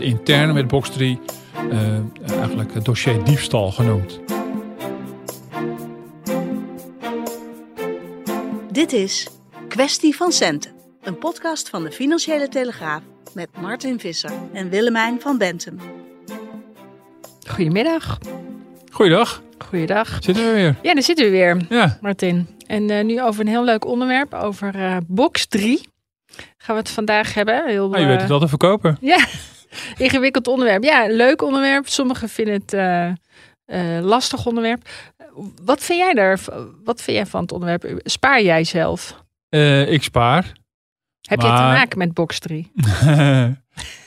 Het interne met box 3 uh, eigenlijk het dossier diefstal genoemd. Dit is Kwestie van Centen, een podcast van de Financiële Telegraaf met Martin Visser en Willemijn van Bentum. Goedemiddag. Goeiedag. Goeiedag. Zitten we weer? Ja, daar zitten we weer, Ja. Martin. En eh, nu over een heel leuk onderwerp, over eh, box 3. Gaan we het vandaag hebben. Heel, Nou, je weet eh, het wel te verkopen. Ja, ingewikkeld onderwerp. Ja, leuk onderwerp. Sommigen vinden het eh, lastig onderwerp. Wat vind jij er? Wat vind jij van het onderwerp? Spaar jij zelf? Eh, ik spaar. Heb je te Maar- maken met box 3?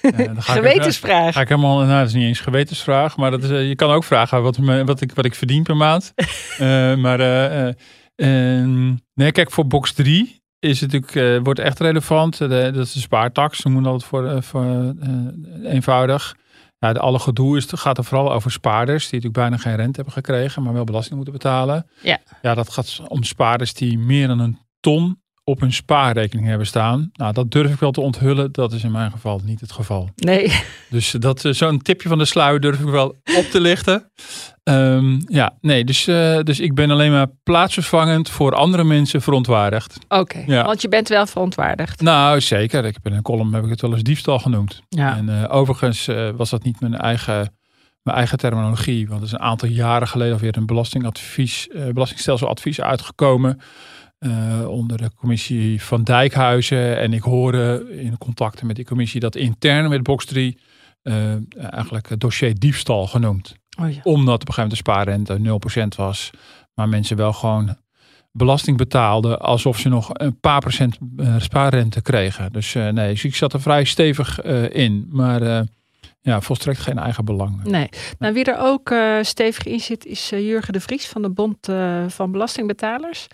Ja, ga ik- Gewetensvraag. Ga ik helemaal, nou, dat is niet eens een gewetensvraag, maar dat is, je kan ook vragen wat, wat, ik, wat ik verdien per maand. Eh, maar eh, eh, ehm, nee, kijk, voor box 3 is het natuurlijk, eh, wordt echt relevant. De, dat is de spaartax, noemen dat voor, eh, voor eh, eenvoudig. Ja, de, alle gedoe is, gaat er vooral over spaarders die natuurlijk bijna geen rente hebben gekregen, maar wel belasting moeten betalen. Ja. Ja, dat gaat om spaarders die meer dan een ton op hun spaarrekening hebben staan. Nou, dat durf ik wel te onthullen. Dat is in mijn geval niet het geval. Nee. Dus dat, eh, zo'n tipje van de sluier durf ik wel op te lichten. Ehm, ja, nee, dus, eh, dus ik ben alleen maar plaatsvervangend voor andere mensen verontwaardigd. Oké, Ja. want je bent wel verontwaardigd. Nou, zeker. Ik heb in een column heb ik het wel eens diefstal genoemd. Ja. En eh, overigens was dat niet mijn eigen, mijn eigen terminologie. Want er is een aantal jaren geleden alweer een belastingadvies, belastingsteldseladvies uitgekomen. Eh, onder de commissie van Dijkhuizen. En ik hoorde in contacten met die commissie dat intern met Box 3 eh, eigenlijk het dossier diefstal genoemd. Oh ja. Omdat op een gegeven moment de spaarrente 0% was. Maar mensen wel gewoon belasting betaalden alsof ze nog een paar procent eh, spaarrente kregen. Dus nee, dus ik zat er vrij stevig in. Maar ja, volstrekt geen eigen belang. Nee. Nou, wie er ook stevig in zit, is Jurgen de Vries van de Bond van Belastingbetalers.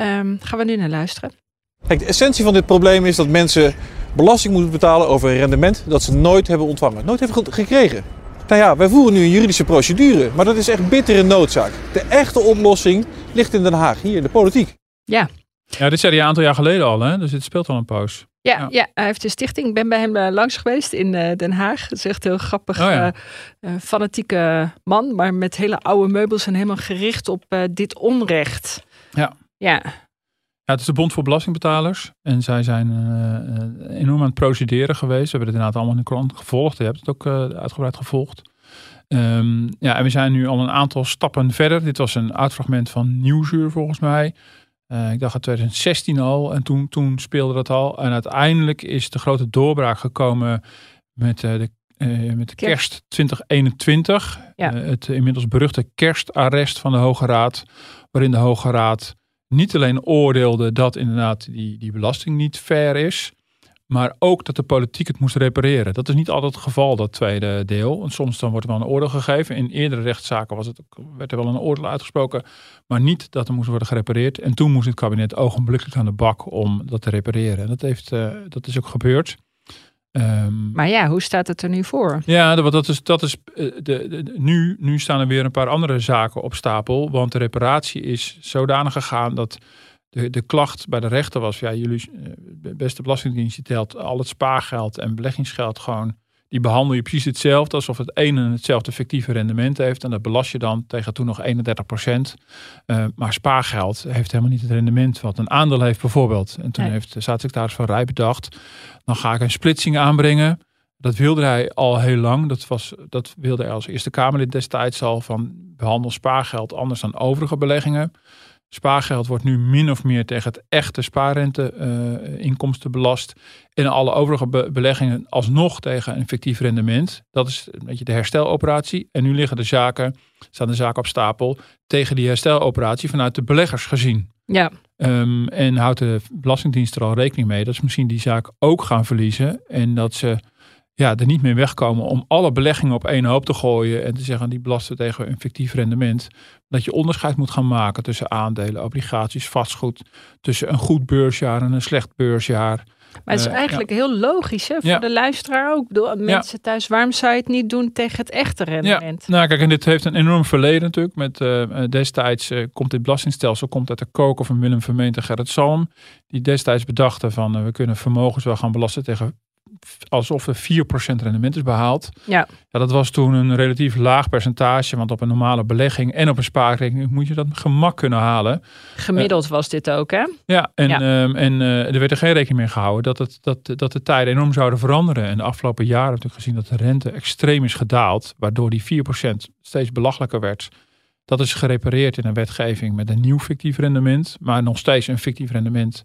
Ehm, gaan we nu naar luisteren. Kijk, de essentie van dit probleem is dat mensen belasting moeten betalen over een rendement dat ze nooit hebben ontvangen, nooit hebben ge- gekregen. Nou ja, wij voeren nu een juridische procedure, maar dat is echt bittere noodzaak. De echte oplossing ligt in Den Haag, hier in de politiek. Ja. Ja, dit zei hij een aantal jaar geleden al, hè? dus het speelt al een poos. Ja, Ja. ja. hij heeft een stichting. Ik ben bij hem eh, langs geweest in eh, Den Haag. Dat is echt heel grappig. Oh ja. eh, eh, fanatieke man, maar met hele oude meubels en helemaal gericht op eh, dit onrecht. Ja. Ja, Ja, het is de Bond voor Belastingbetalers. En zij zijn eh, eh, enorm aan het procederen geweest. We hebben het inderdaad allemaal in de krant gevolgd. Je hebt het ook eh, uitgebreid gevolgd. Ehm, ja, en we zijn nu al een aantal stappen verder. Dit was een uitfragment van Nieuwsuur volgens mij. Ik dacht in 2016 al. En toen, toen speelde dat al. En uiteindelijk is de grote doorbraak gekomen met, de, met de Kerst. kerst 2021. Ja. Eh, het inmiddels beruchte kerstarrest van de Hoge Raad. Waarin de Hoge Raad niet alleen oordeelde dat inderdaad die, die belasting niet fair is, maar ook dat de politiek het moest repareren. Dat is niet altijd het geval, dat tweede deel. Want soms dan wordt er wel een oordeel gegeven. In eerdere rechtszaken was het, werd er wel een oordeel uitgesproken, maar niet dat er moest worden gerepareerd. En toen moest het kabinet ogenblikkelijk aan de bak om dat te repareren. En dat, heeft, eh, dat is ook gebeurd. Ehm, maar ja, hoe staat het er nu voor? ja, dat dat is, dat is eh, de, nu, nu staan er weer een paar andere zaken op stapel. Want de reparatie is zodanig gegaan dat de, de klacht bij de rechter was: ja, jullie, eh, beste Belastingdienst, je telt al het spaargeld en beleggingsgeld gewoon die behandel je precies hetzelfde alsof het ene hetzelfde fictieve rendement heeft. En dat belast je dan tegen toen nog 31 procent. Uh, maar spaargeld heeft helemaal niet het rendement wat een aandeel heeft bijvoorbeeld. En toen Nee. heeft de staatssecretaris van Rij bedacht, dan ga ik een splitsing aanbrengen. Dat wilde hij al heel lang. Dat, was, dat wilde hij als Eerste Kamerlid destijds al van behandel spaargeld anders dan overige beleggingen. Spaargeld wordt nu min of meer tegen het echte spaarrente eh, inkomsten belast. En alle overige be- beleggingen alsnog tegen een fictief rendement. Dat is een beetje de hersteloperatie. En nu liggen de zaken, staan de zaken op stapel tegen die hersteloperatie vanuit de beleggers gezien. Ja, Ehm, en houdt de Belastingdienst er al rekening mee dat ze misschien die zaak ook gaan verliezen. En dat ze ja, er niet meer wegkomen om alle beleggingen op één hoop te gooien. En te zeggen die belasten tegen een fictief rendement. Dat je onderscheid moet gaan maken tussen aandelen, obligaties, vastgoed. Tussen een goed beursjaar en een slecht beursjaar. maar het is Eh, eigenlijk heel logisch hè, voor Ja. de luisteraar ook. Bedoel, Mensen thuis, waarom zou je het niet doen tegen het echte rendement? Nou, kijk, en dit heeft een enorm verleden natuurlijk. Met eh, eh, destijds komt dit belastingstelsel komt uit de koker van Willem Vermeent en Gerrit Salm. Die destijds bedachten van we kunnen vermogens wel gaan belasten tegen alsof er 4% rendement is behaald. Ja. ja, dat was toen een relatief laag percentage. Want op een normale belegging en op een spaarrekening moet je dat gemak kunnen halen. Gemiddeld was dit ook, hè? Ja, en, Ja. ehm, en eh, er werd er geen rekening mee gehouden dat, het, dat, dat de tijden enorm zouden veranderen. En de afgelopen jaren heb ik gezien dat de rente extreem is gedaald, waardoor die 4% steeds belachelijker werd. Dat is gerepareerd in een wetgeving met een nieuw fictief rendement, maar nog steeds een fictief rendement.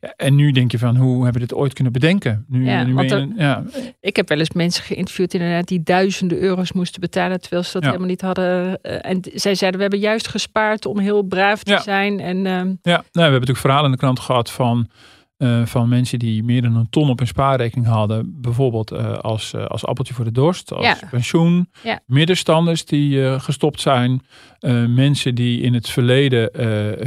Ja, en nu denk je van, hoe hebben we dit ooit kunnen bedenken? Nu, Ja, nu want er- een- ja, Ik heb wel eens mensen geïnterviewd inderdaad die duizenden euro's moesten betalen terwijl ze dat Ja. helemaal niet hadden. Eh, en zij zeiden we hebben juist gespaard om heel braaf te zijn. En ehm, Ja, nou, we hebben natuurlijk verhalen in de krant gehad van, eh, van mensen die meer dan een ton op hun spaarrekening hadden. Bijvoorbeeld eh, als, als appeltje voor de dorst, als Ja. pensioen. Ja. Middenstanders die gestopt zijn. mensen die in het verleden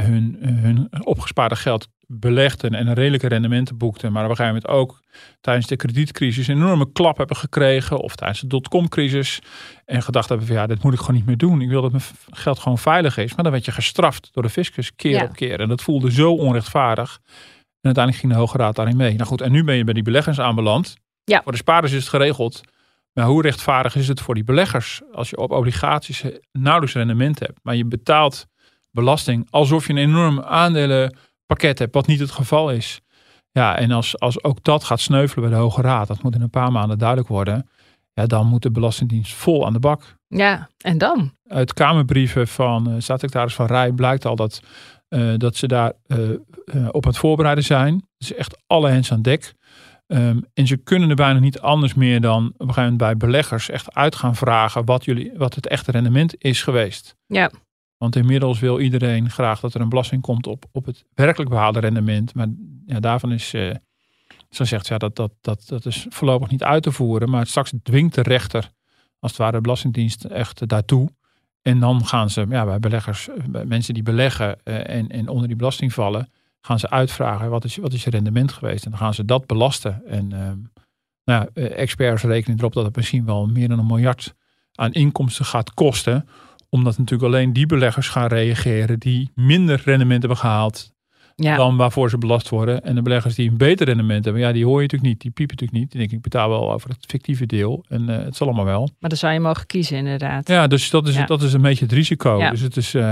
hun, hun opgespaarde geld belegden en een redelijke rendementen boekten. Maar op een gegeven moment ook tijdens de kredietcrisis een enorme klap hebben gekregen. Of tijdens de dotcom-crisis. En gedacht hebben van ja, dit moet ik gewoon niet meer doen. Ik wil dat mijn geld gewoon veilig is. Maar dan werd je gestraft door de fiscus keer Ja. op keer. En dat voelde zo onrechtvaardig. En uiteindelijk ging de Hoge Raad daarin mee. Nou goed, en nu ben je bij die beleggers aanbeland. Ja. Voor de spaarders is het geregeld. Maar hoe rechtvaardig is het voor die beleggers als je op obligaties nauwelijks rendement hebt, maar je betaalt belasting alsof je een enorm aandelenpakket hebt, wat niet het geval is. Ja, en als, als ook dat gaat sneuvelen bij de Hoge Raad, dat moet in een paar maanden duidelijk worden, ja, dan moet de Belastingdienst vol aan de bak. ja, en dan? Uit Kamerbrieven van uh, staatssecretaris Van Rij blijkt al dat, uh, dat ze daar uh, op het voorbereiden zijn. Dus echt alle hens aan dek. Um, en ze kunnen er bijna niet anders meer dan op een gegeven moment bij beleggers echt uit gaan vragen wat, jullie, wat het echte rendement is geweest. Ja. Want inmiddels wil iedereen graag dat er een belasting komt op, op het werkelijk behaalde rendement. Maar ja, daarvan is, uh, zo zegt ze, ja, dat, dat, dat, dat is voorlopig niet uit te voeren. Maar straks dwingt de rechter, als het ware de Belastingdienst, echt daartoe. En dan gaan ze ja, bij beleggers, bij mensen die beleggen uh, en, en onder die belasting vallen, gaan ze uitvragen wat is, wat is je rendement geweest. En dan gaan ze dat belasten. En uh, nou, experts rekenen erop dat het misschien wel meer dan een miljard aan inkomsten gaat kosten. Omdat natuurlijk alleen die beleggers gaan reageren die minder rendement hebben gehaald ja. dan waarvoor ze belast worden. En de beleggers die een beter rendement hebben, ja, die hoor je natuurlijk niet. Die piepen natuurlijk niet. Die denken, ik betaal wel over het fictieve deel. En uh, het zal allemaal wel. Maar dan zou je mogen kiezen inderdaad. Ja, dus dat is, Ja. dat is een beetje het risico. Ja. Dus het is, uh,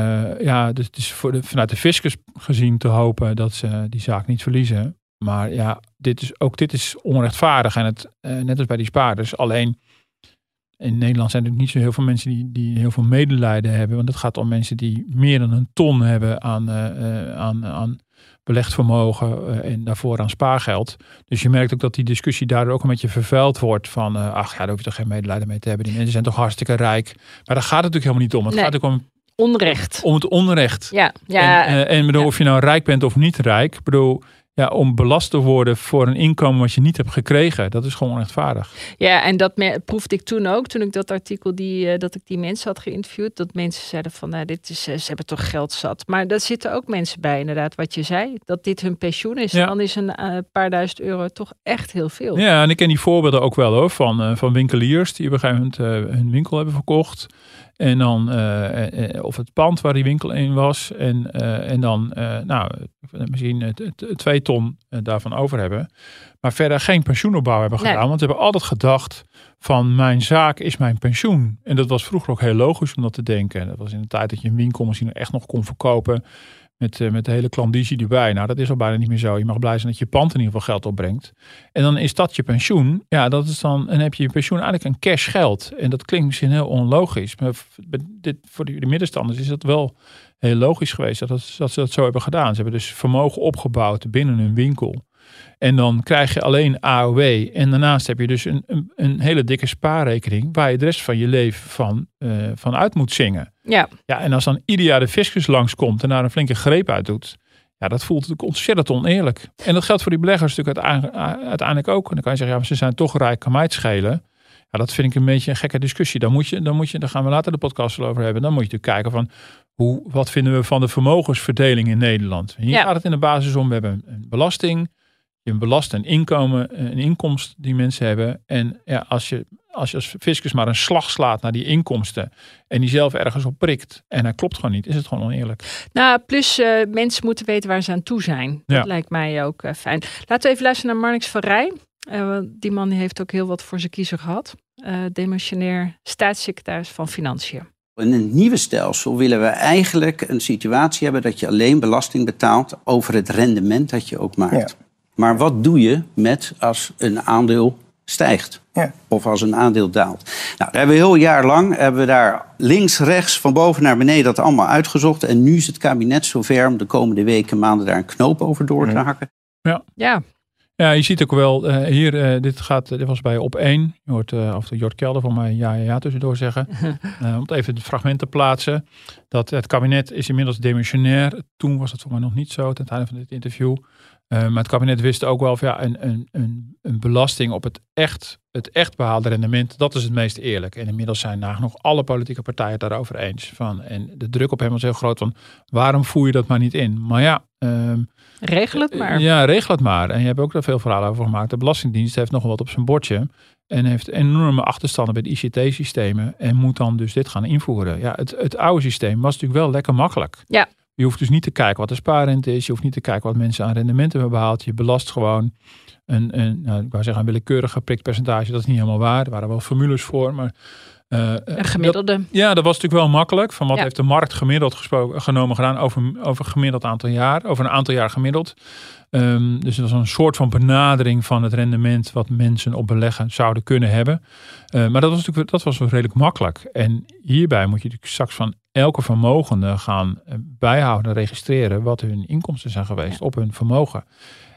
ja, dus het is voor de, vanuit de fiscus gezien te hopen dat ze die zaak niet verliezen. Maar ja, dit is, ook dit is onrechtvaardig. En het, uh, net als bij die spaarders. Alleen in Nederland zijn er niet zo heel veel mensen die, die heel veel medelijden hebben. Want het gaat om mensen die meer dan een ton hebben aan, uh, aan, aan belegd vermogen uh, en daarvoor aan spaargeld. Dus je merkt ook dat die discussie daardoor ook een beetje vervuild wordt van, uh, ach ja, daar hoef je toch geen medelijden mee te hebben. Die mensen zijn toch hartstikke rijk. Maar daar gaat het natuurlijk helemaal niet om. Het Nee. gaat ook om, Onrecht. om het onrecht. Ja, ja. En, uh, en bedoel, ja. of je nou rijk bent of niet rijk, ik bedoel, ja, om belast te worden voor een inkomen wat je niet hebt gekregen, dat is gewoon onrechtvaardig. Ja, en dat proefde ik toen ook, toen ik dat artikel, die, uh, dat ik die mensen had geïnterviewd, dat mensen zeiden van, nou, dit is, uh, ze hebben toch geld zat. Maar daar zitten ook mensen bij, inderdaad, wat je zei, dat dit hun pensioen is. Ja. Dan is een uh, paar duizend euro toch echt heel veel. Ja, en ik ken die voorbeelden ook wel hoor, van, uh, van winkeliers die op een gegeven moment hun winkel hebben verkocht. En dan, uh, of het pand waar die winkel in was. En, en dan, nou, misschien twee ton eh, daarvan over hebben. Maar verder geen pensioenopbouw hebben Nee. gedaan. Want ze hebben altijd gedacht van mijn zaak is mijn pensioen. En dat was vroeger ook heel logisch om dat te denken. Dat was in de tijd dat je een winkel misschien echt nog kon verkopen. Met, eh, met de hele klandizie erbij. Nou, dat is al bijna niet meer zo. Je mag blij zijn dat je pand in ieder geval geld opbrengt. En dan is dat je pensioen. Ja, dat is dan. En heb je je pensioen eigenlijk een cash geld. En dat klinkt misschien heel onlogisch. Maar dit, voor de, de middenstanders is dat wel heel logisch geweest dat, dat, dat ze dat zo hebben gedaan. Ze hebben dus vermogen opgebouwd binnen hun winkel. En dan krijg je alleen AOW. En daarnaast heb je dus een, een, een hele dikke spaarrekening. Waar je de rest van je leven van, eh, van uit moet zingen. Ja, Ja, en als dan ieder jaar de fiscus langskomt en daar een flinke greep uit doet. Ja, dat voelt natuurlijk ontzettend oneerlijk. En dat geldt voor die beleggers natuurlijk uiteindelijk, uiteindelijk ook. En dan kan je zeggen, ja, maar ze zijn toch rijk, kan mij het schelen. Ja, dat vind ik een beetje een gekke discussie. Dan moet je, dan moet je, daar gaan we later de podcast wel over hebben. Dan moet je natuurlijk kijken van, hoe, wat vinden we van de vermogensverdeling in Nederland? Hier Ja. gaat het in de basis om, we hebben een belasting. Je belast een inkomen, een inkomst die mensen hebben. En ja, als je als je als fiscus maar een slag slaat naar die inkomsten en die zelf ergens op prikt en hij klopt gewoon niet, is het gewoon oneerlijk. nou plus eh, mensen moeten weten waar ze aan toe zijn. Dat Ja. lijkt mij ook eh, fijn. Laten we even luisteren naar Marnix van Rij. Eh, want die man die heeft ook heel wat voor zijn kiezer gehad. Eh demissionair staatssecretaris van Financiën. In een nieuwe stelsel willen we eigenlijk een situatie hebben dat je alleen belasting betaalt over het rendement dat je ook maakt. Maar wat doe je met als een aandeel stijgt? Ja. Of als een aandeel daalt? Nou, daar hebben we heel jaar lang hebben we daar links, rechts, van boven naar beneden dat allemaal uitgezocht. En nu is het kabinet zover om de komende weken, maanden daar een knoop over door te hakken. Ja, Ja, je ziet ook wel eh, hier, eh, dit, gaat, dit was bij op één. Je hoort eh of de Jort Kelder van mij ja, ja, ja tussendoor zeggen. Eh, om het even het fragment te plaatsen. Dat het kabinet is inmiddels demissionair. Toen was dat voor mij nog niet zo, ten tijde van dit interview. Eh, maar het kabinet wist ook wel van ja, een, een, een, een belasting op het echt, het echt behaalde rendement, dat is het meest eerlijk. En inmiddels zijn nagenoeg alle politieke partijen het daarover eens. Van, en de druk op hem was heel groot van waarom voer je dat maar niet in? Maar ja, ehm, regel het maar. ja, regel het maar. En je hebt ook daar veel verhalen over gemaakt. De Belastingdienst heeft nog wel wat op zijn bordje. En heeft enorme achterstanden bij de ICT-systemen. En moet dan dus dit gaan invoeren. Ja, het, het oude systeem was natuurlijk wel lekker makkelijk. Ja. Je hoeft dus niet te kijken wat de spaarrente is. Je hoeft niet te kijken wat mensen aan rendementen hebben behaald. Je belast gewoon een, een nou, ik wou zeggen een willekeurig geprikt percentage. Dat is niet helemaal waar. Er waren wel formules voor. Maar, eh, Een gemiddelde. ja, dat was natuurlijk wel makkelijk. Van wat Ja. heeft de markt gemiddeld gesproken, genomen gedaan over, over een gemiddeld aantal jaar. Over een aantal jaar gemiddeld. Ehm, dus dat was een soort van benadering van het rendement wat mensen op beleggen zouden kunnen hebben. Eh, maar dat was natuurlijk dat was redelijk makkelijk. En hierbij moet je natuurlijk straks van elke vermogende gaan eh, bijhouden, registreren wat hun inkomsten zijn geweest op hun vermogen.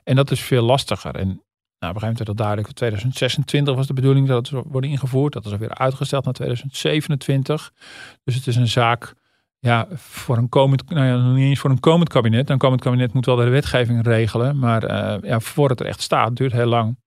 En dat is veel lastiger. En nou, op een gegeven moment werd dat duidelijk. 2026 was de bedoeling dat het zou worden ingevoerd. Dat is alweer uitgesteld naar 2027. Dus het is een zaak ja, voor een komend, nou ja, nog niet eens voor een komend kabinet. Een komend kabinet moet wel de wetgeving regelen. Maar eh, ja, voor het er echt staat, duurt heel lang.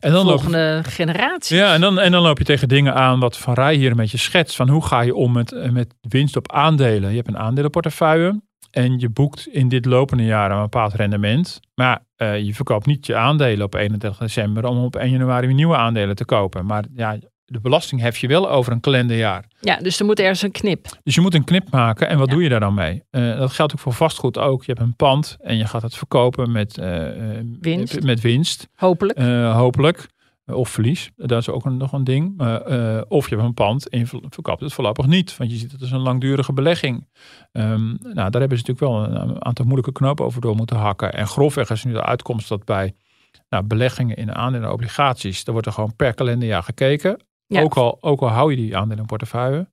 En dan loop Volgende generatie. ja, en dan, en dan loop je tegen dingen aan wat Van Rij hier een beetje schetst. Van hoe ga je om met, eh, met winst op aandelen? Je hebt een aandelenportefeuille en je boekt in dit lopende jaar een bepaald rendement. Maar eh, je verkoopt niet je aandelen op 31 december om op 1 januari weer nieuwe aandelen te kopen. Maar ja, de belasting hef je wel over een kalenderjaar. Ja, dus er moet ergens een knip. Dus je moet een knip maken. En wat Ja. doe je daar dan mee? Eh, dat geldt ook voor vastgoed ook. Je hebt een pand en je gaat het verkopen met, eh, eh, Winst. met winst. Hopelijk. Eh, hopelijk. Of verlies. Dat is ook een, nog een ding. Eh, of je hebt een pand en je verkoopt het voorlopig niet. Want je ziet het als een langdurige belegging. Ehm, nou, daar hebben ze natuurlijk wel een, een aantal moeilijke knopen over door moeten hakken. En grofweg is nu de uitkomst dat bij nou, beleggingen in aandelen en obligaties. Daar wordt er gewoon per kalenderjaar gekeken. Ja. Ook, al, ook al hou je die aandelen in portefeuille.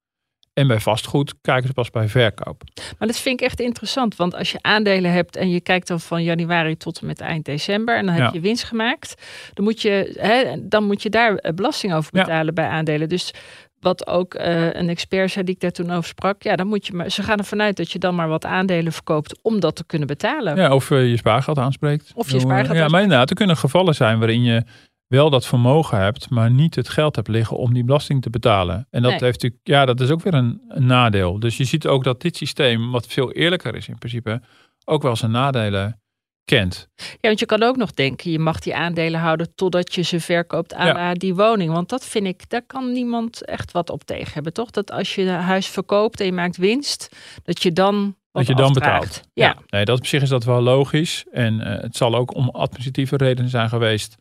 En bij vastgoed kijken ze pas bij verkoop. Maar dat vind ik echt interessant. Want als je aandelen hebt en je kijkt dan van januari tot en met eind december. En dan heb Ja. je winst gemaakt. Dan moet je, hè, dan moet je daar eh, belasting over Ja. betalen bij aandelen. Dus wat ook eh, een expert zei die ik daar toen over sprak. Ja, dan moet je maar, ze gaan ervan uit dat je dan maar wat aandelen verkoopt om dat te kunnen betalen. Ja, of eh, je spaargeld aanspreekt. Of je spaargeld Ja, maar inderdaad, er kunnen gevallen zijn waarin je wel dat vermogen hebt, maar niet het geld hebt liggen om die belasting te betalen. En dat Nee. heeft natuurlijk, ja, dat is ook weer een, een nadeel. Dus je ziet ook dat dit systeem, wat veel eerlijker is in principe, ook wel zijn nadelen kent. Ja, want je kan ook nog denken, je mag die aandelen houden totdat je ze verkoopt aan Ja. die woning. Want dat vind ik, daar kan niemand echt wat op tegen hebben, toch? Dat als je een huis verkoopt en je maakt winst, dat je dan dat je dan afdraagt. betaalt. Ja. Nee, dat op zich is dat wel logisch. En eh, het zal ook om administratieve redenen zijn geweest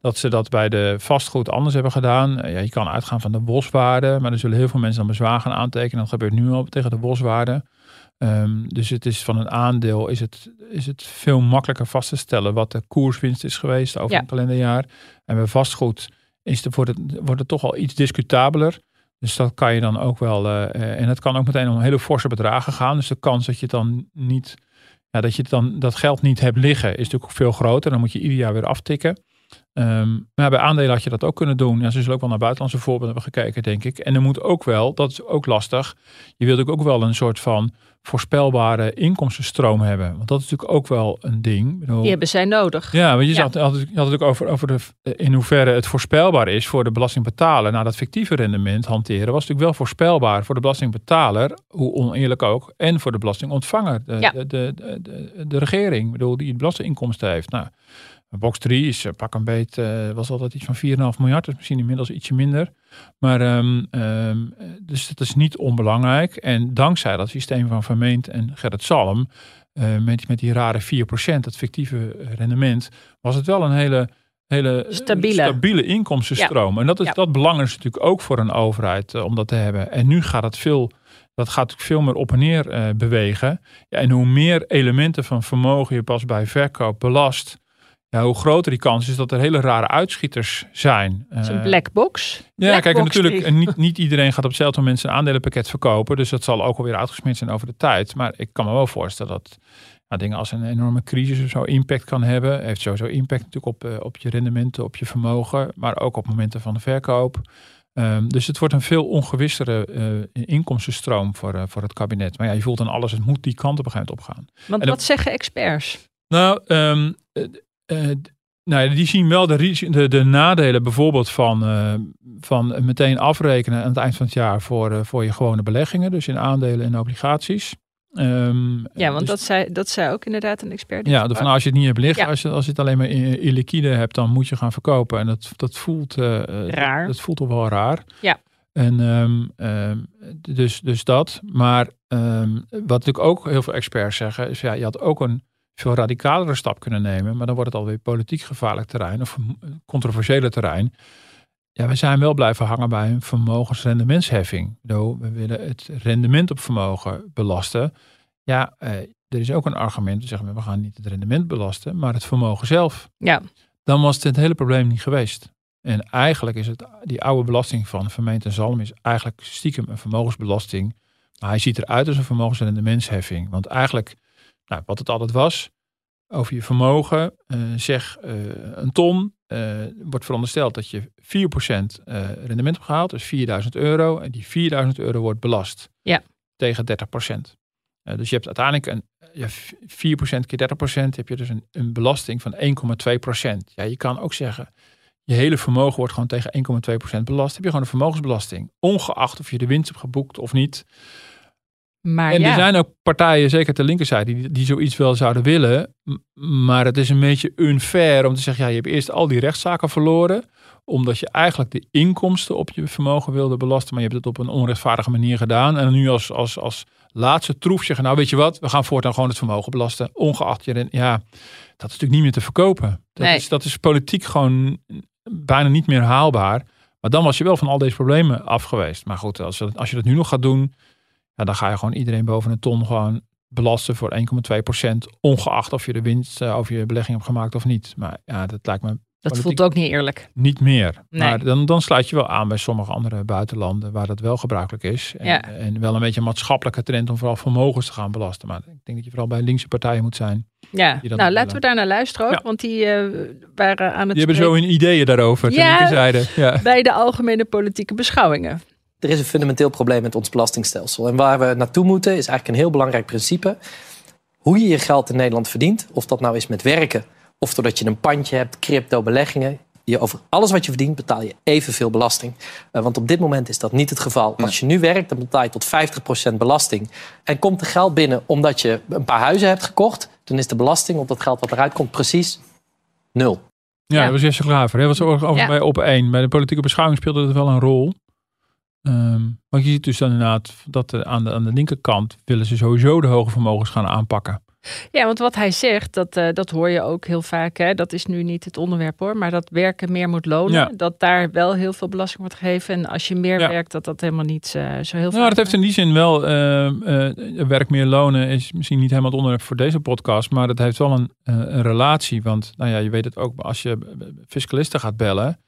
dat ze dat bij de vastgoed anders hebben gedaan. Eh, ja, je kan uitgaan van de boswaarde, maar er zullen heel veel mensen dan bezwaar gaan aantekenen. Dat gebeurt nu al tegen de boswaarde. Ehm, dus het is van een aandeel is het, is het veel makkelijker vast te stellen wat de koerswinst is geweest over Ja. een kalenderjaar. En bij vastgoed is het, wordt, het, wordt het toch al iets discutabeler. Dus dat kan je dan ook wel. eh, eh, en het kan ook meteen om hele forse bedragen gaan. Dus de kans dat je dan niet. Ja, dat je dan dat geld niet hebt liggen, is natuurlijk veel groter. Dan moet je ieder jaar weer aftikken. Ehm, maar bij aandelen had je dat ook kunnen doen. Ja, ze zullen ook wel naar buitenlandse voorbeelden hebben gekeken, denk ik. En er moet ook wel, dat is ook lastig. Je wilt ook wel een soort van voorspelbare inkomstenstroom hebben. Want dat is natuurlijk ook wel een ding. Bedoel, Die hebben zij nodig. ja, want je, Ja. Je had het had het ook over, over de, in hoeverre het voorspelbaar is voor de belastingbetaler. Nou, dat fictieve rendement hanteren was natuurlijk wel voorspelbaar voor de belastingbetaler, hoe oneerlijk ook, en voor de belastingontvanger, de, Ja. de, de, de, de, de regering, bedoel, die belastinginkomsten heeft. Nou, box 3 is eh, pak een beet, eh, was altijd iets van 4,5 miljard, dus misschien inmiddels ietsje minder. Maar ehm, ehm, dus dat is niet onbelangrijk. En dankzij dat systeem van Vermeend en Gerrit Salm, eh, met, met die rare 4%, dat fictieve rendement, was het wel een hele, hele eh, Stabiele. stabiele inkomstenstroom. En dat, is, Ja. dat belang is natuurlijk ook voor een overheid eh, om dat te hebben. En nu gaat het veel, dat gaat veel meer op en neer eh, bewegen. Ja, en hoe meer elementen van vermogen je pas bij verkoop belast, ja, hoe groter die kans is dat er hele rare uitschieters zijn. Het is een Eh, black box. ja, Black kijk, box natuurlijk, niet, niet iedereen gaat op hetzelfde moment zijn aandelenpakket verkopen. Dus dat zal ook alweer uitgesmeerd zijn over de tijd. Maar ik kan me wel voorstellen dat ja, dingen als een enorme crisis of zo impact kan hebben. Heeft sowieso impact natuurlijk op, eh, op je rendementen, op je vermogen. Maar ook op momenten van de verkoop. Ehm, dus het wordt een veel ongewissere eh, inkomstenstroom voor, voor het kabinet. Maar ja, je voelt aan alles, het moet die kant op een gegeven moment opgaan. Want En wat zeggen experts? Nou, ehm, d- nou ja, die zien wel de, de, de nadelen bijvoorbeeld van, eh, van meteen afrekenen aan het eind van het jaar voor, eh, voor je gewone beleggingen. Dus in aandelen en obligaties. Ehm, Ja, want dus- dat zei, dat zei ook inderdaad een expert. ja, van als je het niet hebt liggen, Ja. als, je, als je het alleen maar in, in liquide hebt, dan moet je gaan verkopen. En dat, dat voelt Raar. Dat, voelt toch wel raar. Ja. En ehm, ehm, dus, dus dat. Maar wat natuurlijk ook heel veel experts zeggen, is ja, je had ook een veel radicalere stap kunnen nemen. Maar dan wordt het alweer politiek gevaarlijk terrein of controversiële terrein. Ja, we zijn wel blijven hangen bij een vermogensrendementsheffing. We willen het rendement op vermogen belasten. Ja, eh, er is ook een argument. We zeggen, we gaan niet het rendement belasten, maar het vermogen zelf. Ja, Dan was het het hele probleem niet geweest. En eigenlijk is het, die oude belasting van gemeente Zalm is eigenlijk stiekem een vermogensbelasting. Maar hij ziet eruit als een vermogensrendementsheffing. Want eigenlijk, nou, wat het altijd was, over je vermogen, eh, zeg eh, een ton, eh, wordt verondersteld dat je 4% eh, rendement hebt gehaald, dus 4000 euro. En die 4000 euro wordt belast Ja. tegen 30%. Eh, dus je hebt uiteindelijk een ja, 4% keer 30% heb je dus een, een belasting van 1,2%. Ja, je kan ook zeggen, je hele vermogen wordt gewoon tegen 1,2% belast. Heb je gewoon een vermogensbelasting. Ongeacht of je de winst hebt geboekt of niet. Maar en ja. er zijn ook partijen, zeker ter linkerzijde, die, die zoiets wel zouden willen. Maar het is een beetje unfair om te zeggen, ja, je hebt eerst al die rechtszaken verloren. Omdat je eigenlijk de inkomsten op je vermogen wilde belasten. Maar je hebt het op een onrechtvaardige manier gedaan. En nu als, als, als laatste troef zeggen, nou weet je wat, we gaan voortaan gewoon het vermogen belasten. Ongeacht je, ja, dat is natuurlijk niet meer te verkopen. Dat, Nee. is, dat is politiek gewoon bijna niet meer haalbaar. Maar dan was je wel van al deze problemen af geweest. Maar goed, als, als je dat nu nog gaat doen, ja, dan ga je gewoon iedereen boven een ton gewoon belasten voor 1,2%. Ongeacht of je de winst eh, over je belegging hebt gemaakt of niet. Maar ja, dat lijkt me dat voelt ook niet eerlijk. niet meer. Nee. Maar dan, dan sluit je wel aan bij sommige andere buitenlanden waar dat wel gebruikelijk is. En, Ja. en wel een beetje een maatschappelijke trend om vooral vermogens te gaan belasten. Maar ik denk dat je vooral bij linkse partijen moet zijn. Ja, nou willen. laten we daar naar luisteren ook. Ja. Want die eh, waren aan het Die hebben zo hun ideeën daarover. Ja. bij de algemene politieke beschouwingen. Er is een fundamenteel probleem met ons belastingstelsel. En waar we naartoe moeten is eigenlijk een heel belangrijk principe. Hoe je je geld in Nederland verdient, of dat nou is met werken... of doordat je een pandje hebt, crypto, beleggingen... Je over alles wat je verdient betaal je evenveel belasting. Eh, want op dit moment is dat niet het geval. Als je nu werkt, dan betaal je tot 50% belasting. En komt er geld binnen omdat je een paar huizen hebt gekocht... dan is de belasting op dat geld wat eruit komt precies nul. Ja, Ja. dat was Jesse Klaver. hè. Dat was over over Ja. bij op één. Bij de politieke beschouwing speelde het wel een rol. Ehm, want je ziet dus dan inderdaad dat er aan, de, aan de linkerkant willen ze sowieso de hoge vermogens gaan aanpakken. Ja, want wat hij zegt, dat, eh, dat hoor je ook heel vaak. Hè? Dat is nu niet het onderwerp hoor, maar dat werken meer moet lonen. Ja. Dat daar wel heel veel belasting wordt gegeven. En als je meer Ja. werkt, dat dat helemaal niet eh, zo heel veel. Nou, dat heeft in die zin wel, eh, eh, werk meer lonen is misschien niet helemaal het onderwerp voor deze podcast, maar dat heeft wel een, een relatie. Want nou ja, je weet het ook, als je fiscalisten gaat bellen,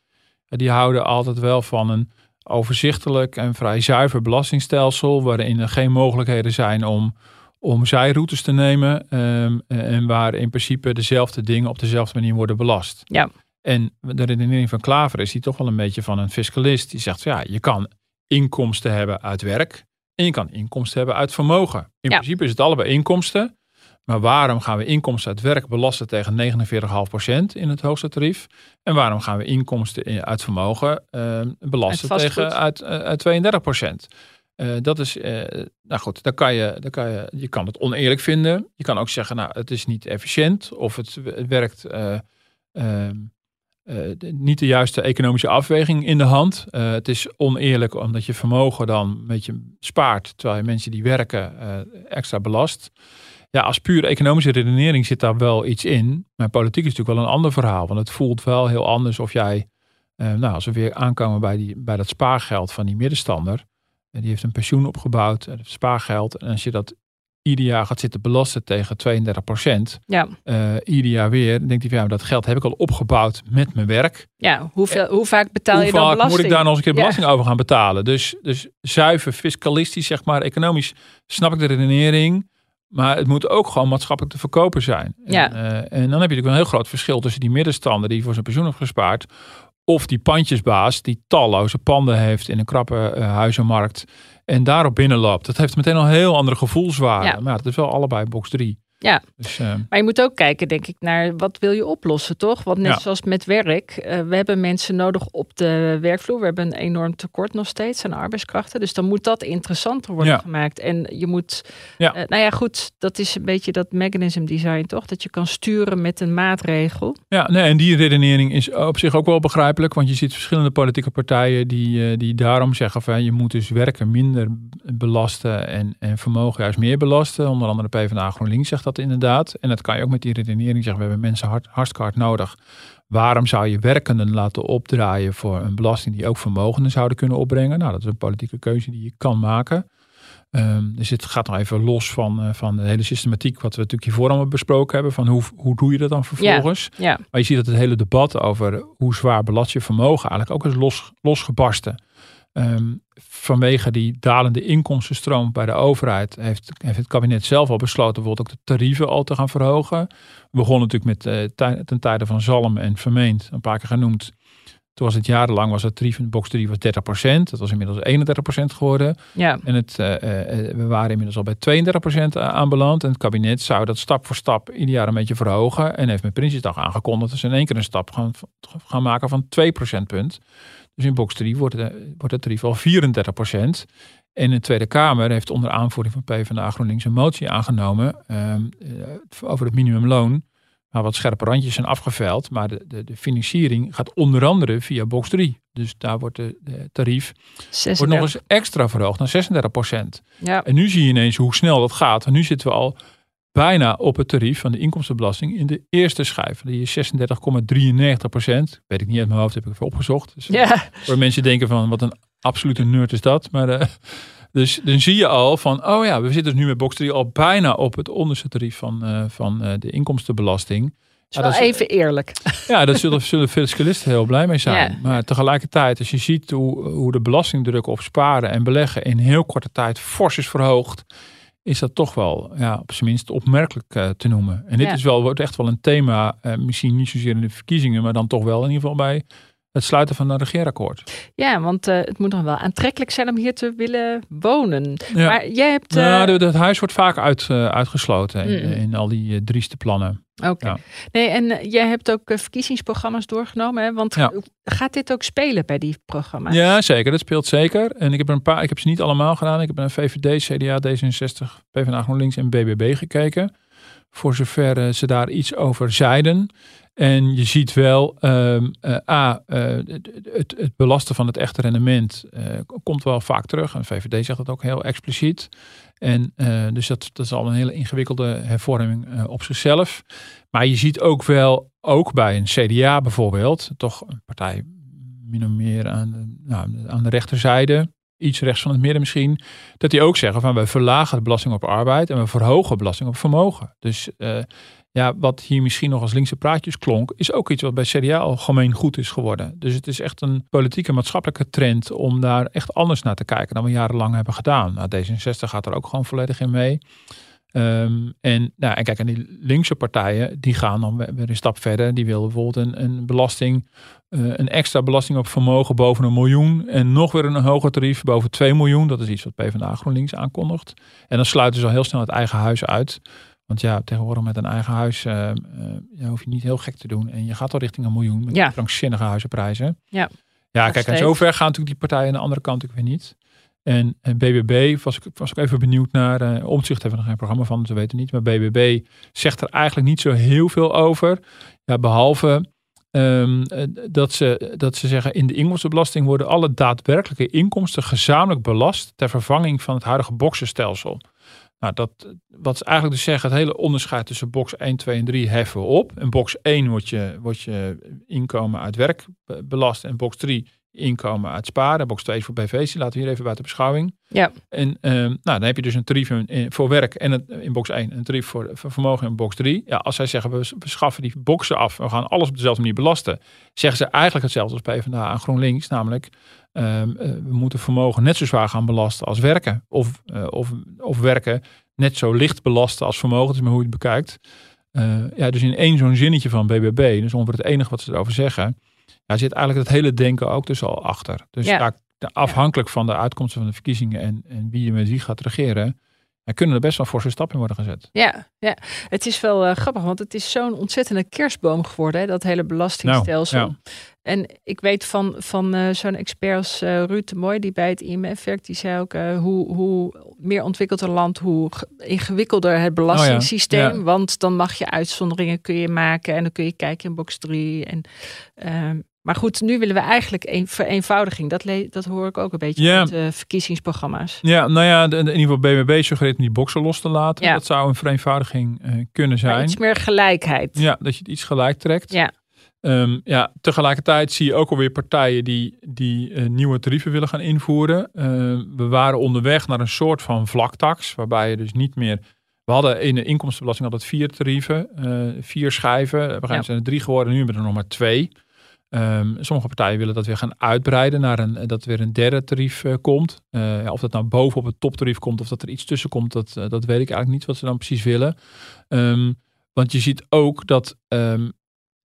die houden altijd wel van een overzichtelijk en vrij zuiver belastingstelsel, waarin er geen mogelijkheden zijn om, om zijroutes te nemen ehm, en waar in principe dezelfde dingen op dezelfde manier worden belast. Ja. En de redenering van Klaver is die toch wel een beetje van een fiscalist. Die zegt, ja, je kan inkomsten hebben uit werk en je kan inkomsten hebben uit vermogen. In Ja. principe is het allebei inkomsten. Maar waarom gaan we inkomsten uit werk belasten tegen 49,5% in het hoogste tarief? En waarom gaan we inkomsten in- uit vermogen eh, belasten Uit tegen uit, eh, uit 32%? Eh, dat is, nou goed, dan kan je, dan kan je, je kan het oneerlijk vinden. Je kan ook zeggen, nou, het is niet efficiënt of het, werkt eh, ehm, eh, niet de juiste economische afweging in de hand. Het is oneerlijk omdat je vermogen dan een beetje spaart, terwijl je mensen die werken extra belast. Ja, als puur economische redenering zit daar wel iets in. Maar politiek is natuurlijk wel een ander verhaal. Want het voelt wel heel anders of jij, eh, nou, als we weer aankomen bij, die, bij dat spaargeld van die middenstander. En die heeft een pensioen opgebouwd, eh, spaargeld. En als je dat ieder jaar gaat zitten belasten tegen 32 procent, Ja, eh, ieder jaar weer, dan denkt hij van ja, dat geld heb ik al opgebouwd met mijn werk. ja. Hoeveel, hoe vaak betaal Hoe je dan vaak belasting? moet ik daar nog eens een keer Ja. belasting over gaan betalen? Dus, dus zuiver fiscalistisch, zeg maar, economisch snap ik de redenering. Maar het moet ook gewoon maatschappelijk te verkopen zijn. Ja. En, eh, en dan heb je natuurlijk een heel groot verschil tussen die middenstander die voor zijn pensioen heeft gespaard. Of die pandjesbaas die talloze panden heeft in een krappe eh, huizenmarkt. En daarop binnenloopt. Dat heeft meteen al een heel andere gevoelswaarde. Ja. Maar het is wel allebei box 3. Ja. Dus, eh, Maar je moet ook kijken, denk ik, naar wat wil je oplossen, toch? Want net Ja. zoals met werk, eh, we hebben mensen nodig op de werkvloer. We hebben een enorm tekort nog steeds aan arbeidskrachten. Dus dan moet dat interessanter worden Ja. gemaakt. En je moet, Ja. eh, nou ja, goed, dat is een beetje dat mechanism design, toch? Dat je kan sturen met een maatregel. Ja, nee, en die redenering is op zich ook wel begrijpelijk. Want je ziet verschillende politieke partijen die, die daarom zeggen van je moet dus werken minder belasten en, en vermogen juist meer belasten. Onder andere PvdA GroenLinks zegt dat inderdaad. En dat kan je ook met die redenering zeggen. We hebben mensen hard, hartstikke hard nodig. Waarom zou je werkenden laten opdraaien voor een belasting die ook vermogenden zouden kunnen opbrengen? Nou, dat is een politieke keuze die je kan maken. Ehm, dus het gaat nog even los van, eh, van de hele systematiek wat we natuurlijk hiervoor allemaal besproken hebben. Van hoe, hoe doe je dat dan vervolgens? Ja, Maar je ziet dat het hele debat over hoe zwaar belast je vermogen eigenlijk ook is los, losgebarsten. Ehm, vanwege die dalende inkomstenstroom bij de overheid heeft, heeft het kabinet zelf al besloten bijvoorbeeld ook de tarieven al te gaan verhogen. We begonnen natuurlijk met eh, tij- ten tijde van Zalm en Vermeend, een paar keer genoemd. Toen was het jarenlang was het tarief in box 3 was 30%. Dat was inmiddels 31% geworden. ja, En het, eh, eh, we waren inmiddels al bij 32% aanbeland. En het kabinet zou dat stap voor stap ieder jaar een beetje verhogen. En heeft met Prinsjesdag aangekondigd dat ze in één keer een stap gaan, gaan maken van 2 procentpunt. Dus in box 3 wordt, de, wordt het tarief al 34%. En de Tweede Kamer heeft onder aanvoering van PvdA GroenLinks een motie aangenomen ehm, eh, over het minimumloon. Waar wat scherpe randjes zijn afgeveld. Maar de, de, de financiering gaat onder andere via box 3. Dus daar wordt de, de tarief wordt nog 36. eens extra verhoogd naar 36 procent. Ja, En nu zie je ineens hoe snel dat gaat. En nu zitten we al bijna op het tarief van de inkomstenbelasting in de eerste schijf. Die is 36,93 procent. Weet ik niet uit mijn hoofd, heb ik even opgezocht. Dus Waar mensen denken van, wat een absolute nerd is dat. Maar eh, dus dan zie je al van, oh ja, we zitten dus nu met box 3 al bijna op het onderste tarief van, eh, van eh, de inkomstenbelasting. is Ja, wel dat is- even eerlijk. Ja, daar zullen, zullen fiscalisten heel blij mee zijn. Maar tegelijkertijd, als je ziet hoe, hoe de belastingdruk op sparen en beleggen in heel korte tijd fors is verhoogd, is dat toch wel ja, op zijn minst opmerkelijk eh, te noemen. En dit Ja. is wel, wordt echt wel een thema, eh, misschien niet zozeer in de verkiezingen, maar dan toch wel in ieder geval bij het sluiten van een regeerakkoord. Ja, want eh, het moet nog wel aantrekkelijk zijn om hier te willen wonen. Ja. Maar jij hebt... eh, Nou, het huis wordt vaak uit, uitgesloten in, Mm. in al die drieste plannen. Oké. Ja. Nee, en eh, jij hebt ook eh, verkiezingsprogramma's doorgenomen. Hè? Want Ja. gaat dit ook spelen bij die programma's? Ja, zeker. Dat speelt zeker. En ik heb er een paar, ik heb ze niet allemaal gedaan. Ik heb naar VVD, CDA, D66, PvdA GroenLinks en BBB gekeken. Voor zover eh, ze daar iets over zeiden. En je ziet wel, um, A, uh, het, het, belasten van het echte rendement uh, komt wel vaak terug. En de VVD zegt dat ook heel expliciet. En dus dat, dat is al een hele ingewikkelde hervorming op zichzelf. Maar je ziet ook wel, ook bij een CDA bijvoorbeeld, toch een partij min of meer aan, nou, aan de rechterzijde, iets rechts van het midden misschien, dat die ook zeggen van wij verlagen de belasting op arbeid en we verhogen belasting op vermogen. Dus ja, wat hier misschien nog als linkse praatjes klonk, is ook iets wat bij CDA algemeen goed is geworden. Dus het is echt een politieke maatschappelijke trend om daar echt anders naar te kijken dan we jarenlang hebben gedaan. Nou, D66 gaat er ook gewoon volledig in mee. Um, en, nou, en kijk, en die linkse partijen, die gaan dan weer een stap verder. Die willen bijvoorbeeld een, een belasting, uh, een extra belasting op vermogen boven een miljoen. En nog weer een hoger tarief boven 2 miljoen. Dat is iets wat PvdA GroenLinks aankondigt. En dan sluiten ze al heel snel het eigen huis uit. Want ja, tegenwoordig met een eigen huis uh, uh, hoef je niet heel gek te doen. En je gaat al richting een miljoen met ja. krankzinnige huizenprijzen. Ja, ja kijk, en zover gaan natuurlijk die partijen aan de andere kant natuurlijk weer niet. En, en BBB was ik, was ik even benieuwd naar. Uh, Omtzigt hebben we nog geen programma van, ze weten niet. Maar BBB zegt er eigenlijk niet zo heel veel over. Ja, behalve um, dat, ze, dat ze zeggen in de inkomstenbelasting worden alle daadwerkelijke inkomsten gezamenlijk belast ter vervanging van het huidige boksenstelsel. Nou, dat, wat ze eigenlijk dus zeggen, het hele onderscheid tussen box 1, 2 en 3 heffen we op. In box 1 wordt je, wordt je inkomen uit werk belast en box 3 inkomen uit sparen. Box 2 is voor BV's, laten we hier even buiten beschouwing. Ja. En um, nou, dan heb je dus een tarief voor werk en het, in box 1, een tarief voor, voor, vermogen in box 3. Ja, als zij zeggen we, we schaffen die boxen af, we gaan alles op dezelfde manier belasten, zeggen ze eigenlijk hetzelfde als PvdA aan GroenLinks, namelijk um, we moeten vermogen net zo zwaar gaan belasten als werken. Of, uh, of, of werken net zo licht belasten als vermogen, dat is maar hoe je het bekijkt. Uh, ja, dus in één zo'n zinnetje van BBB, dus ongeveer het enige wat ze erover zeggen, daar zit eigenlijk het hele denken ook dus al achter. Dus ja. afhankelijk van de uitkomsten van de verkiezingen en, en wie je met wie gaat regeren, er kunnen er best wel forse stappen in worden gezet. Ja, ja. het is wel uh, grappig, want het is zo'n ontzettende kerstboom geworden, hè, dat hele belastingstelsel. Nou, ja. En ik weet van, van uh, zo'n expert als uh, Ruud de Mooi, die bij het IMF werkt, die zei ook hoe, hoe meer ontwikkeld een land, hoe ingewikkelder het belastingssysteem. Oh ja, Want dan mag je uitzonderingen kun je maken en dan kun je kijken in box 3. En, ehm, maar goed, nu willen we eigenlijk een vereenvoudiging. Dat, dat hoor ik ook een beetje ja. uit de verkiezingsprogramma's. Ja, nou ja, in ieder geval BBB suggereert om die boxen los te laten. Ja. Dat zou een vereenvoudiging uh, kunnen zijn. Maar iets meer gelijkheid. Ja, dat je het iets gelijk trekt. Ja. Um, ja, tegelijkertijd zie je ook alweer partijen die, die uh, nieuwe tarieven willen gaan invoeren. Uh, we waren onderweg naar een soort van vlaktax, waarbij je dus niet meer. We hadden in de inkomstenbelasting altijd vier tarieven, uh, vier schijven. Op een gegeven moment zijn er drie geworden, nu hebben we er nog maar twee. Um, sommige partijen willen dat weer gaan uitbreiden naar een, dat er weer een derde tarief uh, komt. Uh, ja, of dat nou bovenop het toptarief komt of dat er iets tussen komt, dat, uh, dat weet ik eigenlijk niet wat ze dan precies willen. Um, want je ziet ook dat um,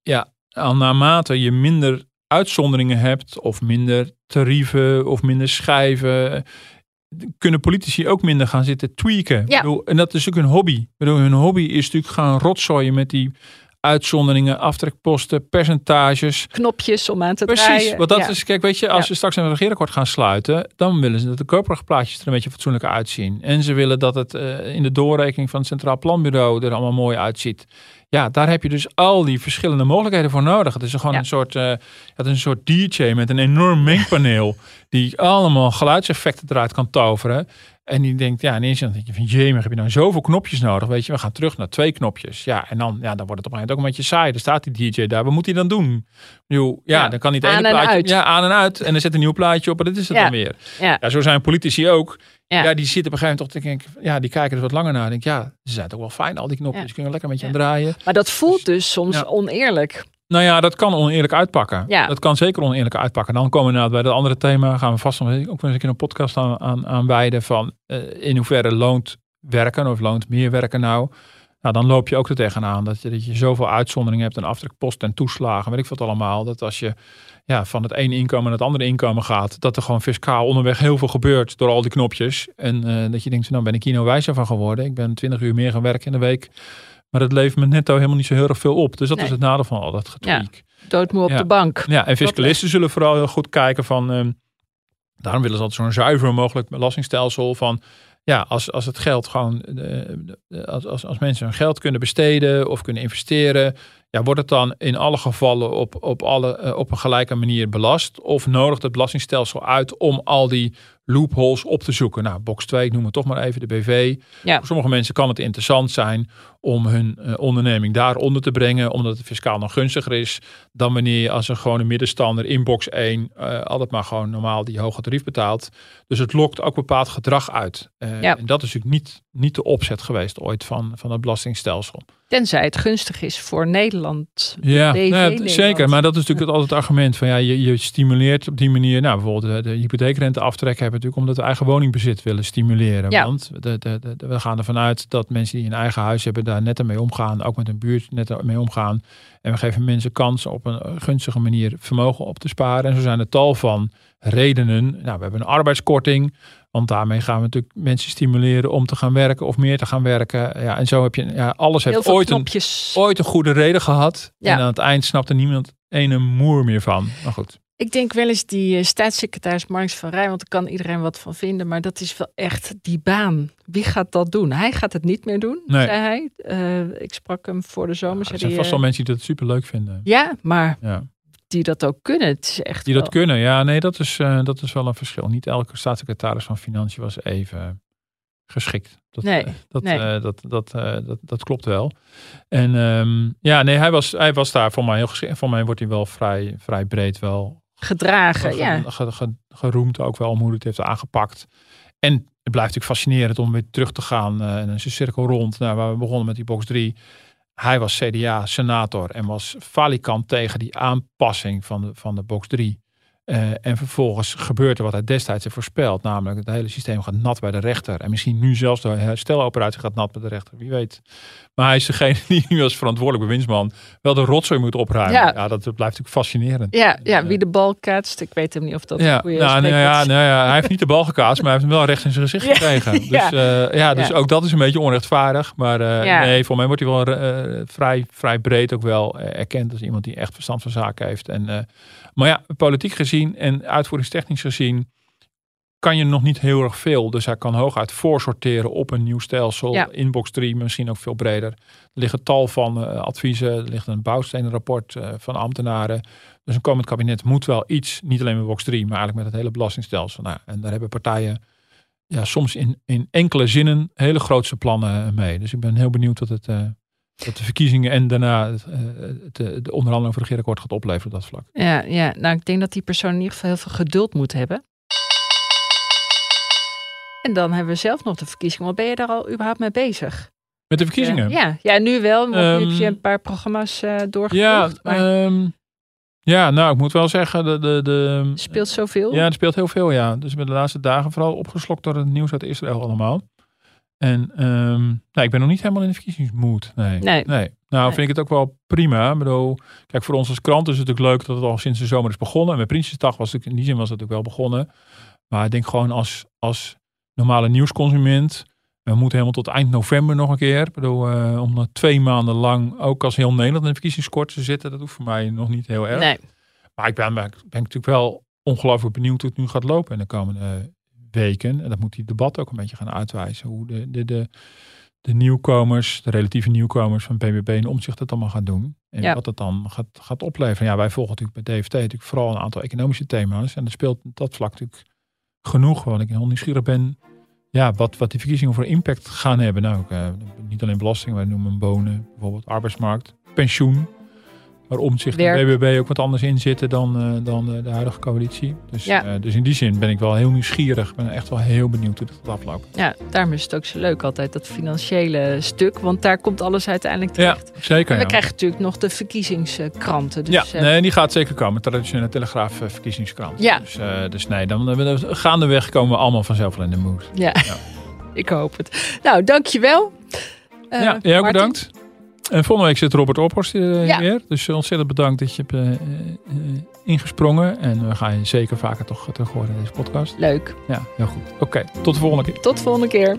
ja, al naarmate je minder uitzonderingen hebt, of minder tarieven, of minder schijven, kunnen politici ook minder gaan zitten tweaken. Ja. Bedoel, en dat is ook een hobby. Bedoel, hun hobby is natuurlijk gaan rotzooien met die uitzonderingen, aftrekposten, percentages. Knopjes om aan te Precies, draaien. Precies, want dat is, kijk, weet je, als ja. je straks een regeerakkoord gaan sluiten, dan willen ze dat de koopkrachtplaatjes er een beetje fatsoenlijk uitzien. En ze willen dat het uh, in de doorrekening van het Centraal Planbureau er allemaal mooi uitziet. Ja, daar heb je dus al die verschillende mogelijkheden voor nodig. Het is gewoon ja. een soort, uh, het is een soort DJ met een enorm mengpaneel die allemaal geluidseffecten eruit kan toveren. En die denkt, ja, ineens dan denk je van, jee, heb je nou zoveel knopjes nodig? Weet je, we gaan terug naar twee knopjes. Ja, en dan, ja, dan wordt het op een gegeven moment ook een beetje saai. Er staat die DJ daar, wat moet hij dan doen? Jo, ja, ja, dan kan niet één plaatje, uit. ja, aan en uit. En dan zet een nieuw plaatje op en dat is het ja. dan weer. Ja. ja, zo zijn politici ook. Ja. die zitten op een gegeven moment toch, denk ik, ja, die kijken er wat langer naar. Denk, ja, ze zijn toch wel fijn, al die knopjes. Ja. Kun je lekker met je aan draaien. Maar dat voelt dus soms oneerlijk. Nou ja, dat kan oneerlijk uitpakken. Ja. Dat kan zeker oneerlijk uitpakken. Dan komen we nou bij dat andere thema. Gaan we vast nog ook eens een keer een podcast aan, aan, aan wijden. Van uh, in hoeverre loont werken of loont meer werken nou. Nou, dan loop je ook er tegenaan dat je, dat je zoveel uitzonderingen hebt en aftrekposten en toeslagen. Weet ik wat allemaal. Dat als je ja, van het ene inkomen naar het andere inkomen gaat. Dat er gewoon fiscaal onderweg heel veel gebeurt door al die knopjes. En uh, dat je denkt, nou ben ik hier nou wijzer van geworden. Ik ben 20 uur meer gaan werken in de week. Maar dat levert me netto helemaal niet zo heel erg veel op. Dus dat nee. is het nadeel van al dat getweak. Ja, doodmoe op ja. de bank. Ja, en fiscalisten zullen vooral heel goed kijken van... Um, daarom willen ze altijd zo'n zuiver mogelijk belastingstelsel van... Ja, als, als het geld gewoon... Uh, als, als, als mensen hun geld kunnen besteden of kunnen investeren... Ja, wordt het dan in alle gevallen op, op, alle, eh, op een gelijke manier belast? Of nodigt het belastingstelsel uit om al die loopholes op te zoeken? Nou, box 2, ik noem het toch maar even de BV. Ja. Voor sommige mensen kan het interessant zijn om hun uh, onderneming daaronder te brengen, omdat het fiscaal nog gunstiger is dan wanneer je als een gewone middenstander in box 1 uh, altijd maar gewoon normaal die hoge tarief betaalt. Dus het lokt ook bepaald gedrag uit. Uh, Ja. En dat is natuurlijk niet, niet de opzet geweest ooit van, van het belastingstelsel. Tenzij het gunstig is voor Nederland. Ja, BV nou ja, Nederland. zeker. Maar dat is natuurlijk altijd het argument van ja, je, je stimuleert op die manier. Nou, bijvoorbeeld de, de hypotheekrente aftrek hebben natuurlijk omdat we eigen woningbezit willen stimuleren. Ja. Want de, de, de, de- we gaan ervan uit dat mensen die een eigen huis hebben daar netter mee omgaan. Ook met hun buurt netter mee omgaan. En we geven mensen kans op een eh, gunstige manier vermogen op te sparen. En zo zijn er tal van redenen. Nou, we hebben een arbeidskorting. Want daarmee gaan we natuurlijk mensen stimuleren om te gaan werken of meer te gaan werken. Ja, en zo heb je, ja, alles heeft ooit een, ooit een goede reden gehad. Ja. En aan het eind snapte niemand ene moer meer van. Maar goed. Ik denk wel eens die eh, staatssecretaris Marks van Rij, want daar kan iedereen wat van vinden, maar dat is wel echt die baan. Wie gaat dat doen? Hij gaat het niet meer doen, Nee. zei hij. Eh, ik sprak hem voor de zomer. er zei zijn vast wel eh, mensen die dat super leuk vinden. Ja, maar Ja. die dat ook kunnen. Het is echt Die dat kunnen. Ja, nee, dat is, dat is wel een verschil. Niet elke staatssecretaris van Financiën was even geschikt. Dat, Nee, dat, nee. dat, dat, dat, dat klopt wel. En ehm, ja, nee, hij was, hij was daar voor mij heel geschikt. Voor mij wordt hij wel vrij, vrij breed wel gedragen. ge- Ja. ge- ge- geroemd ook wel om hoe het heeft aangepakt. En het blijft natuurlijk fascinerend om weer terug te gaan. eh, en een cirkel rond. Nou, waar we begonnen met die box 3. Hij was CDA-senator en was falikant tegen die aanpassing van de, van de box 3. Eh, en vervolgens gebeurt er wat hij destijds heeft voorspeld. Namelijk het hele systeem gaat nat bij de rechter. En misschien nu zelfs de hersteloperatie gaat nat bij de rechter. Wie weet. Maar hij is degene die nu als verantwoordelijk bewindsman wel de rotzooi moet opruimen. Ja. Ja, dat blijft natuurlijk fascinerend. Ja, ja, wie de bal kaatst. Ik weet hem niet of dat Ja, nou, nou ja, nou ja, hij heeft niet de bal gekaast, maar hij heeft hem wel recht in zijn gezicht gekregen. Dus, ja. eh, ja, dus ook dat is een beetje onrechtvaardig. Maar eh, nee, voor mij wordt hij wel eh, vrij, vrij breed ook wel eh, erkend als iemand die echt verstand van zaken heeft. En, eh, maar ja, politiek gezien en uitvoeringstechnisch gezien kan je nog niet heel erg veel. Dus hij kan hooguit voorsorteren op een nieuw stelsel. Ja. Inbox 3 misschien ook veel breder. Er liggen tal van eh, adviezen. Er ligt een bouwstenenrapport eh, van ambtenaren. Dus een komend kabinet moet wel iets, niet alleen met box 3, maar eigenlijk met het hele belastingstelsel. Nou, en daar hebben partijen ja, soms in, in enkele zinnen hele grootse plannen mee. Dus ik ben heel benieuwd wat, het, eh, wat de verkiezingen en daarna het, eh, het, eh, de onderhandeling over het regeerakkoord gaat opleveren op dat vlak. Ja, ja, nou ik denk dat die persoon in ieder geval heel veel geduld moet hebben. En dan hebben we zelf nog de verkiezingen. Maar ben je daar al überhaupt mee bezig? Met de verkiezingen? Ja, ja nu wel. Want nu heb je Ehm, een paar programma's eh Ja, doorgevoerd. maar ehm, ja, nou, ik moet wel zeggen, de, de, de, speelt zoveel. Ja, er speelt heel veel, ja. Dus ik ben de laatste dagen vooral opgeslokt door het nieuws uit Israël allemaal. En ehm, nou, ik ben nog niet helemaal in de verkiezingsmoed. Nee. Nee. Nou, Nee. vind ik het ook wel prima. Ik bedoel, kijk, voor ons als krant is het natuurlijk leuk dat het al sinds de zomer is begonnen. En met Prinsjesdag was het in die zin was het natuurlijk wel begonnen. Maar ik denk gewoon als, als normale nieuwsconsument. We moeten helemaal tot eind november nog een keer. Ik bedoel, eh, om twee maanden lang ook als heel Nederland in de verkiezingskort te zitten. Dat hoeft voor mij nog niet heel erg. Nee. Maar ik ben, ben, ben natuurlijk wel ongelooflijk benieuwd hoe het nu gaat lopen in de komende weken. En dat moet die debat ook een beetje gaan uitwijzen. Hoe de, de, de, de nieuwkomers, de relatieve nieuwkomers van BBB en Omtzigt dat allemaal gaan doen. En Ja. wat het dan gaat, gaat opleveren. Ja, wij volgen natuurlijk bij DFT natuurlijk vooral een aantal economische thema's. En dat speelt dat vlak natuurlijk genoeg. Want ik heel nieuwsgierig ben ja, wat, wat die verkiezingen voor impact gaan hebben. Nou, eh, niet alleen belasting, wij noemen wonen, bijvoorbeeld arbeidsmarkt, pensioen. Waar en Werk. BBB ook wat anders in zitten dan, eh, dan eh, de huidige coalitie. Dus, Ja. eh, dus in die zin ben ik wel heel nieuwsgierig. Ik ben echt wel heel benieuwd hoe dat gaat aflopen. Ja, daarom is het ook zo leuk altijd, dat financiële stuk. Want daar komt alles uiteindelijk Ja, terecht. zeker. En we Ja, krijgen natuurlijk nog de verkiezingskranten. Dus, ja nee, die gaat zeker komen. Traditionele Telegraaf verkiezingskrant. Ja. Dus, dus nee, dan eh, gaandeweg komen we allemaal vanzelf wel in de mood. ja. Ja. ik hoop het. Nou, dankjewel. Eh, ja, jij ook Martin. bedankt. En volgende week zit Robert Ophorst eh, Ja. weer. Dus eh, ontzettend bedankt dat je hebt eh, ingesprongen. En we gaan je zeker vaker toch terug horen in deze podcast. Leuk. Ja, heel goed. Oké, tot de volgende keer. Tot de volgende keer.